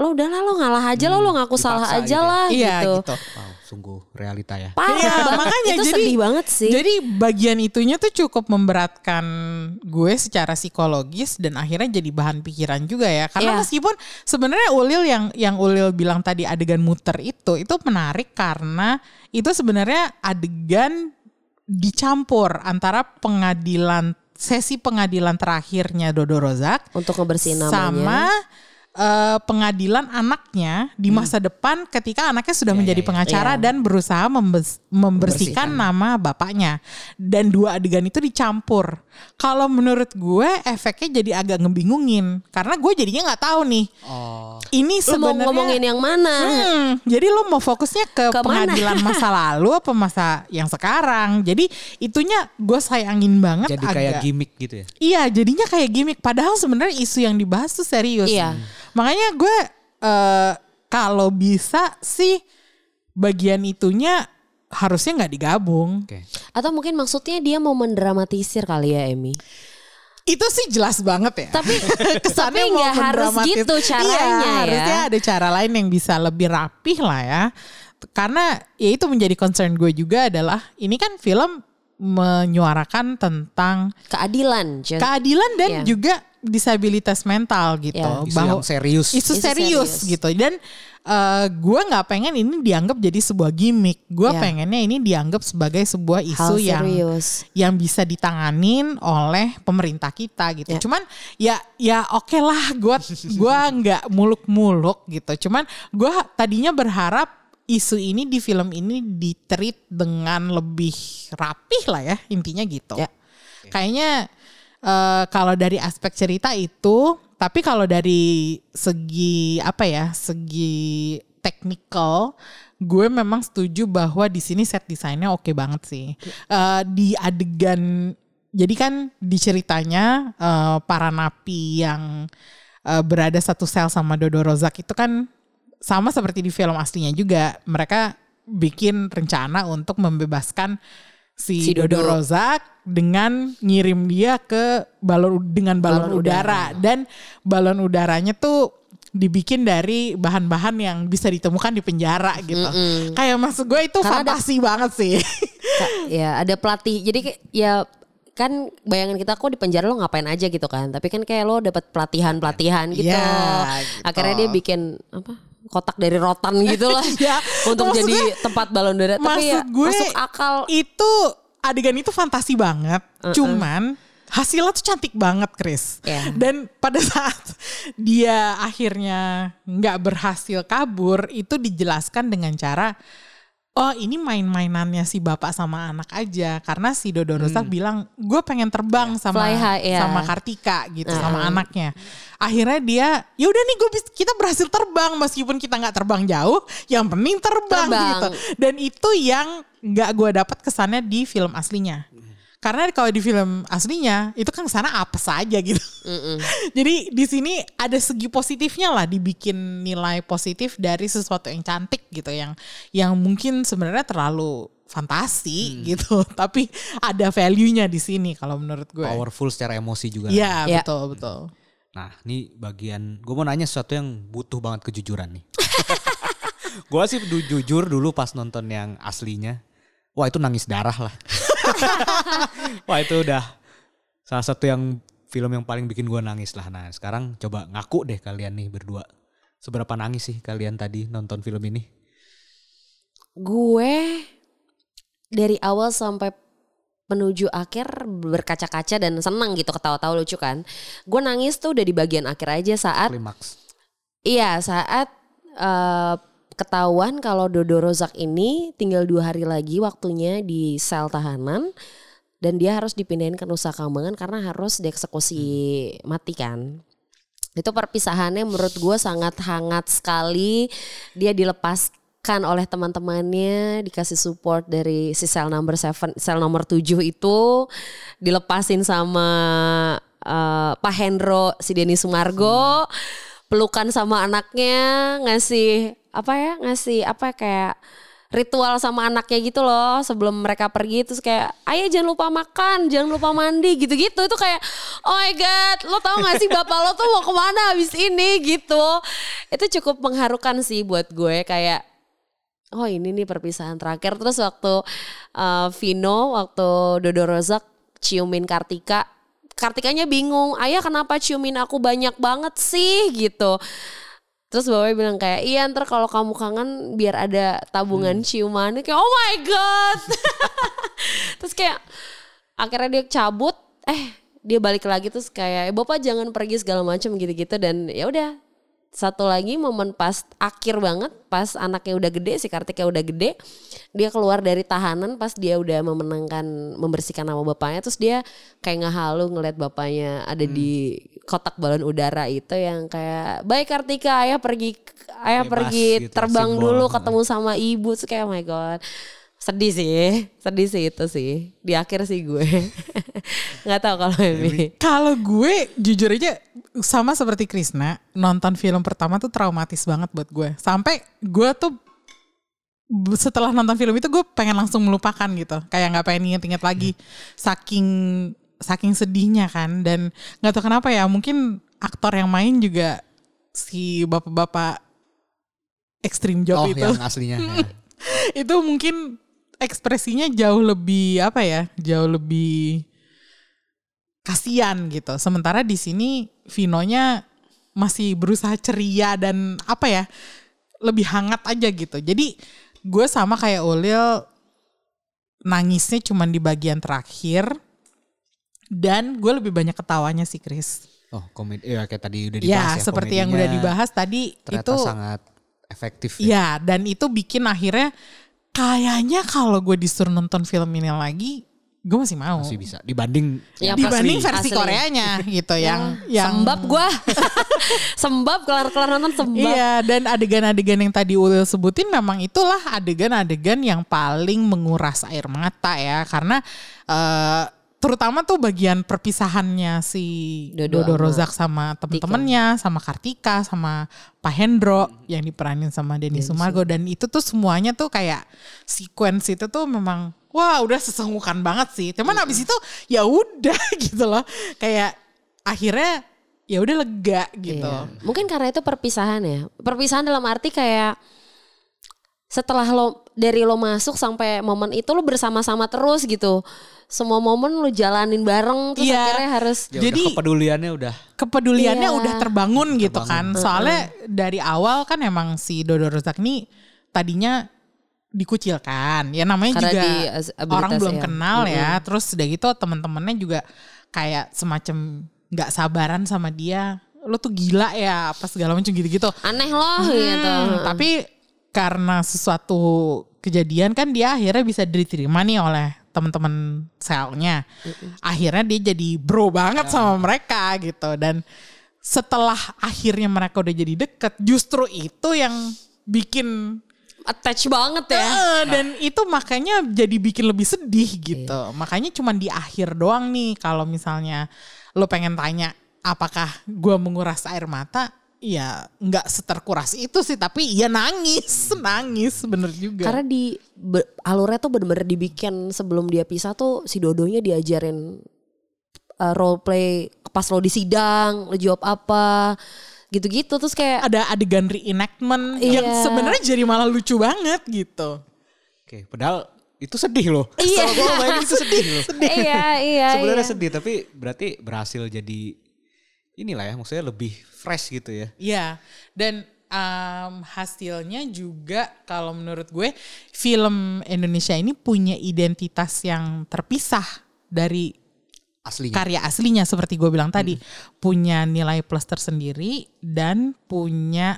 S3: lo udahlah lo ngalah aja lo lo ngaku salah
S2: dipaksa
S3: aja
S2: gitu ya.
S3: lah
S1: iya
S3: gitu.
S1: gitu.
S2: Wow, sungguh realita ya.
S3: Parah banget.
S1: makanya
S3: itu
S1: jadi
S3: sedih banget sih.
S1: Jadi bagian itunya tuh cukup memberatkan gue secara psikologis dan akhirnya jadi bahan pikiran juga ya. Karena
S3: Iya.
S1: meskipun sebenarnya Ulil yang yang Ulil bilang tadi adegan muter itu itu menarik karena itu sebenarnya adegan dicampur antara pengadilan sesi pengadilan terakhirnya Dodo Rozak
S3: untuk ngebersihin namanya.
S1: sama eh, pengadilan anaknya di masa depan ketika anaknya sudah menjadi pengacara
S3: Iya.
S1: dan berusaha membes- membersihkan nama bapaknya dan dua adegan itu dicampur. Kalau menurut gue efeknya jadi agak ngebingungin karena gue jadinya nggak tahu nih. Ini
S3: Lu mau
S1: sebenarnya
S3: ngomongin yang mana?
S1: Hmm, jadi lo mau fokusnya ke,
S3: Ke mana?
S1: pengadilan masa lalu apa masa yang sekarang? Jadi itunya gue sayangin banget
S2: Jadi kayak
S1: agak.
S2: gimmick gitu ya.
S1: Iya, jadinya kayak gimmick. Padahal sebenarnya isu yang dibahas tuh serius.
S3: Iya.
S1: Makanya gue eh, kalau bisa sih bagian itunya harusnya nggak digabung.
S2: Oke.
S3: Atau mungkin maksudnya dia mau mendramatisir kali ya Emi?
S1: Itu sih jelas banget ya.
S3: Tapi
S1: Kesannya
S3: tapi
S1: mau
S3: nggak harus gitu caranya
S1: Iya,
S3: ya.
S1: Harusnya ada cara lain yang bisa lebih rapih lah ya. Karena ya itu menjadi concern gue juga adalah ini kan film menyuarakan tentang
S3: Keadilan. Just.
S1: keadilan dan
S3: Iya.
S1: juga disabilitas mental gitu.
S3: Iya.
S2: Isu yang serius.
S1: Isu
S3: Isu
S1: serius,
S3: serius.
S1: gitu. Dan eh, gue nggak pengen ini dianggap jadi sebuah gimmick. Gue
S3: Iya.
S1: pengennya ini dianggap sebagai sebuah isu
S3: Hal
S1: yang
S3: serius.
S1: yang bisa ditanganin oleh pemerintah kita gitu.
S3: Ya.
S1: Cuman ya ya oke lah gue gua nggak muluk-muluk gitu. Cuman gue tadinya berharap isu ini di film ini ditreat dengan lebih rapih lah ya intinya gitu.
S3: Ya.
S1: Kayaknya eh, kalau dari aspek cerita itu, tapi kalau dari segi apa ya, segi technical, gue memang setuju bahwa di sini set desainnya oke banget sih. Eh, di adegan, jadi kan di ceritanya eh, para napi yang eh, berada satu sel sama Dodo Rozak itu kan sama seperti di film aslinya juga. Mereka bikin rencana untuk membebaskan si,
S3: Si
S1: Dodo. Rozak dengan ngirim dia ke balon dengan balon,
S3: Balon
S1: udara. dan balon udaranya tuh dibikin dari bahan-bahan yang bisa ditemukan di penjara gitu. Kayak maksud gue itu
S3: Karena ada-
S1: fantasi banget sih.
S3: Ya ada pelatih. Jadi ya kan bayangan kita kok di penjara lo ngapain aja gitu kan. Tapi kan kayak lo dapat pelatihan-pelatihan gitu.
S1: Ya, gitu.
S3: Akhirnya dia bikin apa? Kotak dari rotan gitu lah
S1: Ya,
S3: untuk jadi
S1: gue-
S3: tempat balon udara tapi ya
S1: gue
S3: masuk akal
S1: itu adegan itu fantasi banget. Cuman hasilnya tuh cantik banget, Chris.
S3: Iya.
S1: Dan pada saat dia akhirnya nggak berhasil kabur, itu dijelaskan dengan cara Oh ini main-mainannya si bapak sama anak aja karena si Dodo Rozak bilang gue pengen terbang sama
S3: Fly high, ya.
S1: sama Kartika gitu sama anaknya. Akhirnya dia ya udah nih gue kita berhasil terbang meskipun kita nggak terbang jauh, yang penting terbang,
S3: Terbang.
S1: gitu. Dan itu yang nggak gue dapat kesannya di film aslinya. Karena kalau di film aslinya itu kan ke sana apa saja gitu. Jadi di sini ada segi positifnya lah dibikin nilai positif dari sesuatu yang cantik gitu yang yang mungkin sebenarnya terlalu fantasi gitu, tapi ada value-nya di sini kalau menurut gue.
S2: Powerful secara emosi juga.
S1: Iya
S3: Ya.
S1: betul betul.
S2: Nah, ini bagian gue mau nanya sesuatu yang butuh banget kejujuran nih. gue sih jujur dulu pas nonton yang aslinya, wah itu nangis darah lah. wah itu udah salah satu yang film yang paling bikin gue nangis lah. Nah sekarang coba ngaku deh kalian nih berdua. Seberapa nangis sih kalian tadi nonton film ini?
S3: gue dari awal sampai menuju akhir berkaca-kaca dan senang gitu ketawa-tawa lucu kan gue nangis tuh udah di bagian akhir aja saat
S2: Klimaks.
S3: Iya saat eh, ketahuan kalau Dodo Rozak ini tinggal dua hari lagi waktunya di sel tahanan dan dia harus dipindahin ke Nusa Kambangan karena harus dieksekusi mati kan. Itu perpisahannya menurut gue sangat hangat sekali. Dia dilepaskan oleh teman-temannya, dikasih support dari si sel number seven, sel nomor 7 itu dilepasin sama eh, Pak Hendro, si Denny Sumargo, pelukan sama anaknya, ngasih apa ya, ngasih apa kayak ritual sama anaknya gitu loh sebelum mereka pergi. Terus kayak ayah jangan lupa makan jangan lupa mandi gitu-gitu. Itu kayak oh my god lo tau gak sih bapak lo tuh mau ke mana habis ini? Gitu. Itu cukup mengharukan sih buat gue kayak oh ini nih perpisahan terakhir. Terus waktu uh, Vino waktu Dodo Rozak ciumin Kartika Kartikanya bingung ayah kenapa ciumin aku banyak banget sih? Gitu. Terus bapaknya bilang kayak iya ntar kalau kamu kangen biar ada tabungan ciuman. Kayak oh my god. Terus kayak akhirnya dia cabut eh dia balik lagi terus kayak "Eh, bapak jangan pergi segala macam gitu-gitu dan ya udah satu lagi momen pas akhir banget pas anaknya udah gede si Kartika udah gede dia keluar dari tahanan pas dia udah memenangkan membersihkan nama bapaknya terus dia kayak ngehalu ngeliat bapaknya ada di kotak balon udara itu yang kayak baik Kartika ayah pergi ayah
S2: Bebas
S3: pergi
S2: gitu,
S3: terbang
S2: simbol.
S3: dulu ketemu sama ibu. Terus kayak oh my god. Sedih sih sedih sih itu sih di akhir sih gue. Nggak tahu kalau ini
S1: Kalau gue jujur aja sama seperti Krisna nonton film pertama tuh traumatis banget buat gue. Sampai gue tuh setelah nonton film itu gue pengen langsung melupakan gitu. Kayak nggak pengen inget-inget lagi. Saking saking sedihnya kan dan nggak tahu kenapa ya mungkin aktor yang main juga si bapak-bapak ekstrim job
S2: Oh
S1: itu
S2: yang aslinya. ya.
S1: itu mungkin ekspresinya jauh lebih apa ya jauh lebih kasihan gitu sementara di sini Vinonya masih berusaha ceria dan apa ya lebih hangat aja gitu jadi gue sama kayak Ulil nangisnya cuman di bagian terakhir dan gue lebih banyak ketawanya sih Chris
S2: Oh komedi, ya kayak tadi udah dibahas
S1: ya
S2: ya.
S1: seperti yang udah dibahas tadi
S2: Ternyata
S1: itu
S2: sangat efektif ya.
S1: Ya, dan itu bikin akhirnya kayaknya kalau gue disuruh nonton film ini lagi, gue masih mau.
S2: Masih bisa. Dibanding
S3: Yang
S1: Dibanding
S3: asli.
S1: versi
S3: Asli.
S1: Koreanya gitu yang yang
S3: sembab gua. Sembab kelar-kelar nonton sembab.
S1: Iya, dan adegan-adegan yang tadi Ulil sebutin memang itulah adegan-adegan yang paling menguras air mata ya, karena eh, terutama tuh bagian perpisahannya si
S3: Dodo
S1: Dodo,
S3: sama
S1: Rozak sama temen-temennya, sama Kartika, sama Pak Hendro yang diperanin sama Denny Sumargo. Dan itu tuh semuanya tuh kayak sequence itu tuh memang wah udah sesenggukan banget sih. Cuman abis itu ya udah gitu loh, kayak akhirnya ya udah lega gitu.
S3: Iya. Mungkin karena itu perpisahan ya. Perpisahan dalam arti kayak setelah lo dari lo masuk sampai momen itu lo bersama-sama terus gitu. Semua momen lo jalanin bareng terus
S1: Iya.
S3: akhirnya harus
S2: ya
S1: Jadi-
S2: udah kepeduliannya udah
S1: kepeduliannya
S3: Iya.
S1: udah terbangun gitu
S2: Terbangun.
S1: kan. Soalnya dari awal kan emang si Dodo Rozak nih tadinya dikucilkan. Ya namanya
S3: Karena
S1: juga
S3: di
S1: orang belum
S3: ya.
S1: kenal ya. Terus udah gitu teman-temannya juga kayak semacam nggak sabaran sama dia. Lo tuh gila ya apa segala macam gitu-gitu.
S3: aneh loh gitu.
S1: Hmm, tapi karena sesuatu kejadian kan dia akhirnya bisa diterima nih oleh teman-teman selnya. Akhirnya dia jadi bro banget sama mereka gitu dan setelah akhirnya mereka udah jadi deket, justru itu yang bikin
S3: attach banget ya.
S1: Eh, dan itu makanya jadi bikin lebih sedih gitu. Makanya cuman di akhir doang nih kalau misalnya lo pengen tanya apakah gua menguras air mata, ya nggak seterkuras itu sih, tapi ya nangis, nangis bener juga.
S3: Karena di be- alurnya tuh bener-bener dibikin sebelum dia pisah tuh si Dodonya diajarin uh, role play pas lo di sidang, lo jawab apa, gitu-gitu terus kayak
S1: ada adegan reenactment yang
S3: Iya.
S1: sebenarnya jadi malah lucu banget gitu.
S2: Oke, padahal itu sedih loh.
S3: Iya.
S2: Kalau gue bayangin itu sedih loh.
S3: iya iya
S2: Sebenarnya
S3: iya.
S2: sedih tapi berarti berhasil jadi inilah ya maksudnya lebih fresh gitu ya.
S1: Iya, dan em, hasilnya juga kalau menurut gue film Indonesia ini punya identitas yang terpisah dari
S2: Aslinya.
S1: karya aslinya seperti gue bilang tadi, punya nilai plus tersendiri dan punya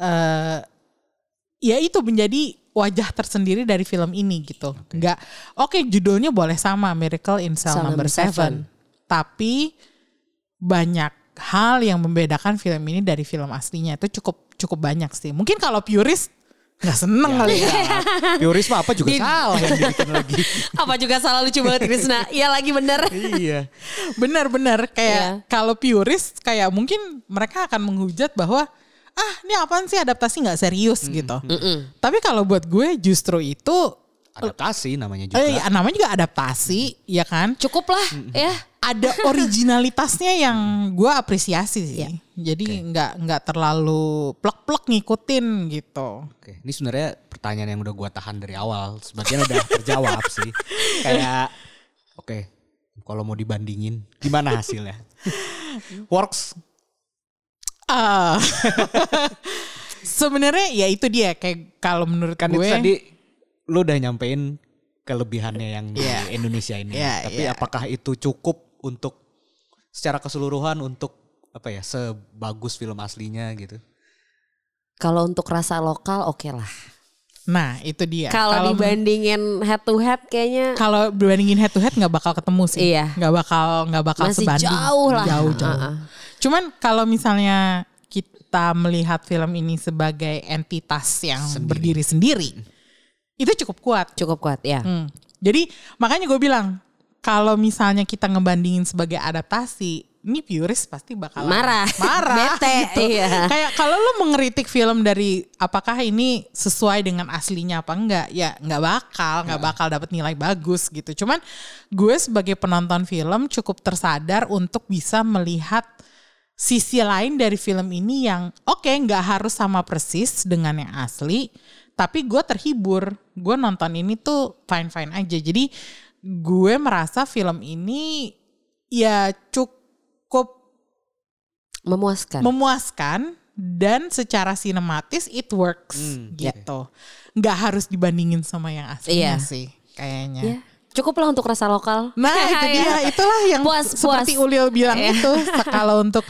S1: eh ya itu menjadi wajah tersendiri dari film ini gitu. Enggak, oke judulnya boleh sama Miracle in Cell,
S3: Cell
S1: Number
S3: Number Seven.
S1: Seven, tapi banyak hal yang membedakan film ini dari film aslinya itu cukup cukup banyak sih. Mungkin kalau purist nggak seneng kali ya.
S2: Pioris mah apa juga salah yang dibikin lagi.
S3: Apa juga salah lucu banget Krisna. Iya lagi bener.
S2: iya.
S1: Benar-benar kayak
S3: Iya.
S1: kalau purist kayak mungkin mereka akan menghujat bahwa ah ini apaan sih adaptasi nggak serius gitu. Tapi kalau buat gue justru itu
S2: Adaptasi namanya juga.
S1: eh namanya juga adaptasi ya kan.
S3: Cukup lah ya.
S1: Ada originalitasnya yang gue apresiasi sih. Jadi nggak nggak terlalu plek-plek ngikutin gitu.
S2: Oke, ini sebenarnya pertanyaan yang udah gua tahan dari awal. Sebagian udah terjawab sih. Kayak oke, kalau mau dibandingin gimana hasilnya? Works
S1: Ah. Sebenarnya ya itu dia kayak kalau menurut
S2: kan
S1: gue
S2: itu tadi lu udah nyampein kelebihannya yang di
S1: Iya.
S2: Indonesia ini.
S1: Iya,
S2: Tapi
S1: iya.
S2: apakah itu cukup untuk secara keseluruhan untuk apa ya sebagus film aslinya gitu?
S3: Kalau untuk rasa lokal oke lah.
S1: Nah itu dia.
S3: Kalau dibandingin head to head kayaknya
S1: kalau dibandingin head to head nggak bakal ketemu sih.
S3: Iya.
S1: Nggak bakal nggak bakal
S3: Masih
S1: sebanding.
S3: jauh lah.
S1: Jauh jauh.
S3: Uh-uh.
S1: Cuman kalau misalnya kita melihat film ini sebagai entitas yang berdiri sendiri, itu cukup kuat.
S3: cukup kuat ya.
S1: Hmm. Jadi makanya gue bilang kalau misalnya kita ngebandingin sebagai adaptasi, ini purist pasti bakal
S3: Marah.
S1: marah,
S3: Bete,
S1: gitu.
S3: iya.
S1: Kayak kalau lo mengkritik film dari apakah ini sesuai dengan aslinya apa enggak, ya nggak bakal, nggak bakal dapat nilai bagus gitu. Cuman gue sebagai penonton film cukup tersadar untuk bisa melihat sisi lain dari film ini yang oke nggak harus sama persis dengan yang asli tapi gue terhibur gue nonton ini tuh fine fine aja jadi gue merasa film ini ya cukup
S3: Memuaskan.
S1: memuaskan dan secara sinematis it works
S2: Hmm,
S1: gitu nggak harus dibandingin sama yang aslinya
S3: Iya.
S1: sih kayaknya
S3: ya. Cukup lah untuk rasa lokal.
S1: Nah itu
S3: Iya.
S1: dia, itulah yang
S3: Puas,
S1: seperti
S3: puas.
S1: Ulil bilang
S3: Iya.
S1: itu. Kalau untuk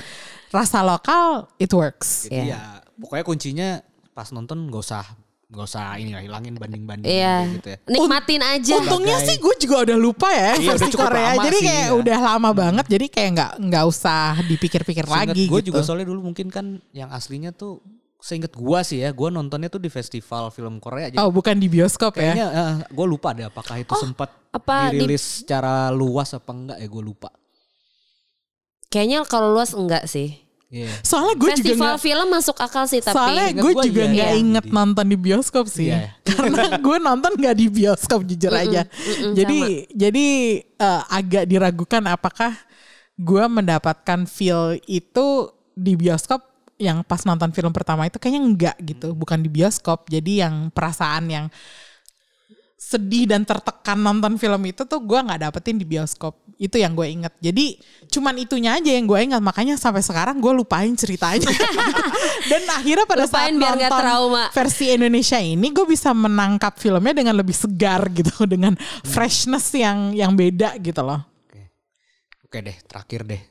S1: rasa lokal, it works.
S2: Jadi
S3: Iya.
S2: ya pokoknya kuncinya pas nonton gak usah gak usah ini lah hilangin banding-banding
S3: Iya.
S2: gitu ya.
S3: Nikmatin aja.
S1: Untungnya
S2: Sebagai-
S1: sih gue juga udah lupa ya
S2: Iya,
S1: versi Korea.
S2: lama
S1: Jadi
S2: sih,
S1: kayak
S2: ya.
S1: udah lama banget. Jadi kayak nggak nggak usah dipikir-pikir lagi
S2: Gue
S1: gitu.
S2: juga soalnya dulu mungkin kan yang aslinya tuh seinget gua sih ya, gua nontonnya tuh di festival film Korea. Jadi
S1: oh bukan di bioskop ya?
S2: kayaknya gue lupa deh apakah itu sempat
S3: apa di-
S2: dirilis secara luas apa enggak ya gue lupa.
S3: Kayaknya kalau luas enggak sih.
S2: Iya.
S1: Soalnya gue juga
S3: Festival
S1: nggak.
S3: film masuk akal sih tapi
S1: Soalnya gue
S2: gua
S1: juga
S2: iya.
S1: nggak
S2: Iya.
S1: inget nonton di bioskop sih,
S2: Iya.
S1: karena gue nonton nggak di bioskop jujur aja.
S3: mm-mm,
S1: jadi jadi eh, agak diragukan apakah gue mendapatkan feel itu di bioskop yang pas nonton film pertama itu kayaknya enggak gitu, bukan di bioskop. Jadi yang perasaan yang sedih dan tertekan nonton film itu tuh gue nggak dapetin di bioskop itu yang gue inget jadi cuman itunya aja yang gue ingat makanya sampai sekarang gue lupain ceritanya dan akhirnya pada
S3: Lupain
S1: saat
S3: biar
S1: nonton
S3: trauma.
S1: versi Indonesia ini gue bisa menangkap filmnya dengan lebih segar gitu dengan freshness yang yang beda gitu loh
S2: Oke. Oke deh, terakhir deh.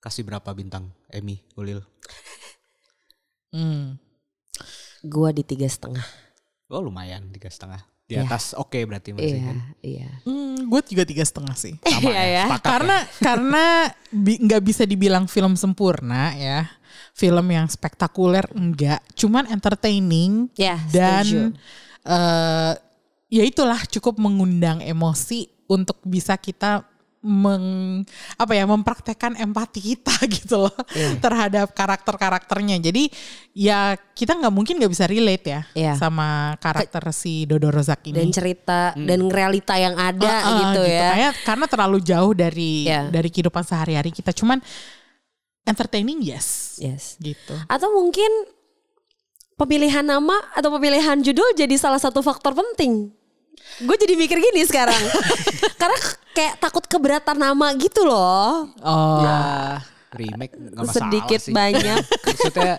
S2: Kasih berapa bintang Emmy Ulil?
S1: hmm.
S3: gua di tiga setengah.
S2: Oh lumayan tiga setengah. Di
S3: Iya.
S2: atas oke berarti masih
S3: Iya,
S2: kan.
S3: iya.
S1: Hmm, gue juga tiga setengah sih
S2: Sama
S3: Iya ya.
S2: sepakat
S1: karena karena bi- nggak bisa dibilang film sempurna ya film yang spektakuler enggak cuman entertaining
S3: Ya,
S1: dan
S3: setuju.
S1: eh ya itulah cukup mengundang emosi untuk bisa kita meng apa ya mempraktekkan empati kita gitu loh
S3: Iya.
S1: terhadap karakter-karakternya jadi ya kita nggak mungkin nggak bisa relate ya
S3: Iya.
S1: sama karakter si Dodo Rozak ini
S3: Dan cerita dan realita yang ada
S1: Ah, ah,
S3: gitu ya.
S1: Kayak karena terlalu jauh dari
S3: Iya.
S1: dari kehidupan sehari-hari kita. Cuman entertaining yes,
S3: Yes.
S1: gitu.
S3: Atau mungkin pemilihan nama atau pemilihan judul jadi salah satu faktor penting. Gue jadi mikir gini sekarang. Karena kayak takut keberatan nama gitu loh.
S1: Oh,
S2: Ya, remake masalah
S3: Sedikit
S2: sih.
S3: banyak.
S2: Maksudnya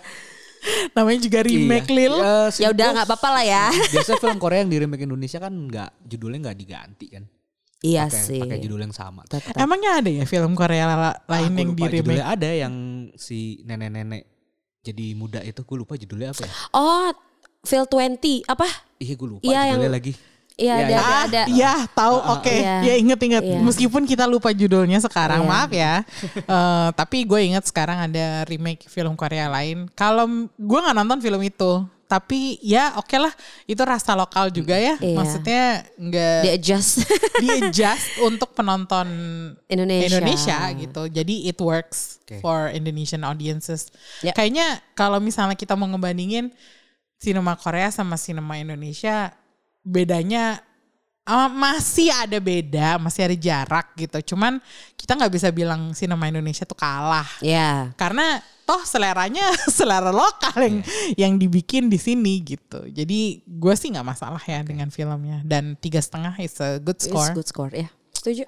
S1: namanya juga remake
S2: iya.
S1: Lil.
S2: Ya,
S3: ya udah nggak apa-apa lah ya.
S2: Biasanya film Korea yang di remake Indonesia kan nggak judulnya nggak diganti kan.
S3: Iya
S2: Pakai-
S3: sih.
S2: Pakai judul yang sama.
S3: Tetap.
S1: Emangnya ada ya film Korea la- lain
S2: Aku
S1: yang di remake?
S2: judulnya ada yang si nenek-nenek jadi muda itu gue lupa judulnya apa ya?
S3: Oh, Phil 20 apa?
S2: Iya gue lupa
S3: Iya,
S2: judulnya
S3: yang-
S2: lagi.
S3: Iya ada,
S2: Iya,
S3: ada,
S1: Ah,
S3: ada.
S1: iya tahu oke
S3: Iya.
S1: ya inget-inget
S3: Iya.
S1: meskipun kita lupa judulnya sekarang
S3: Iya.
S1: maaf ya Eh, tapi gue inget sekarang ada remake film Korea lain kalau gue nggak nonton film itu tapi ya oke lah itu rasa lokal juga ya
S3: Iya.
S1: maksudnya nggak
S3: Di adjust
S1: di adjust untuk penonton
S3: Indonesia.
S1: Indonesia gitu. Jadi it works
S2: Oke.
S1: for Indonesian audiences.
S3: Ya.
S1: Kayaknya kalau misalnya kita mau ngebandingin sinema Korea sama sinema Indonesia bedanya ah, masih ada beda, masih ada jarak gitu. Cuman kita nggak bisa bilang sinema Indonesia tuh kalah
S3: Ya.
S1: karena toh seleranya selera lokal yang yang dibikin di sini gitu. Jadi gue sih nggak masalah ya dengan filmnya dan tiga setengah is a good
S3: It's
S1: score.
S3: good score ya. Setuju.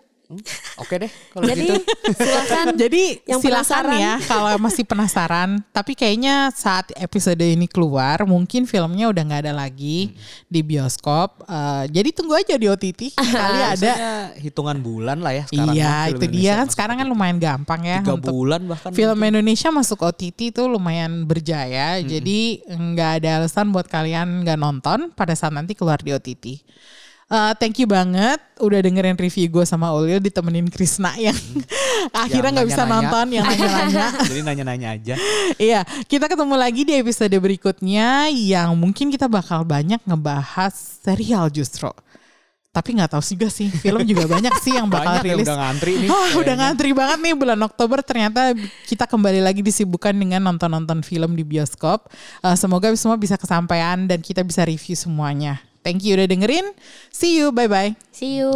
S2: Oke deh kalau
S3: Jadi
S2: gitu.
S3: silakan
S1: Jadi
S3: Yang
S1: silakan
S3: penasaran.
S1: ya kalau masih penasaran. Tapi kayaknya saat episode ini keluar, mungkin filmnya udah nggak ada lagi di bioskop. Eh, jadi tunggu aja di OTT kali ada.
S2: Hitungan bulan lah ya sekarang.
S1: Iya,
S2: mah film
S1: itu dia
S2: Indonesia
S1: kan
S2: masuk
S1: sekarang kan lumayan gampang ya
S2: tiga
S1: untuk
S2: bulan bahkan.
S1: film Indonesia masuk OTT itu lumayan berjaya. Jadi nggak ada alasan buat kalian nggak nonton pada saat nanti keluar di OTT. Eh, thank you banget udah dengerin review gue sama Ulil ditemenin Krisna yang akhirnya nggak bisa
S2: nanya-nanya.
S1: nonton yang nanya-nanya.
S2: Jadi nanya-nanya aja.
S1: Iya, kita ketemu lagi di episode berikutnya yang mungkin kita bakal banyak ngebahas serial justru. Tapi nggak tahu juga sih, film juga banyak sih yang bakal
S2: Banyak
S1: rilis.
S2: udah ngantri nih.
S1: Ah, udah ngantri banget nih bulan Oktober ternyata kita kembali lagi disibukkan dengan nonton-nonton film di bioskop. Eh, semoga semua bisa kesampaian dan kita bisa review semuanya. Thank you udah dengerin. See you, bye-bye.
S3: See you.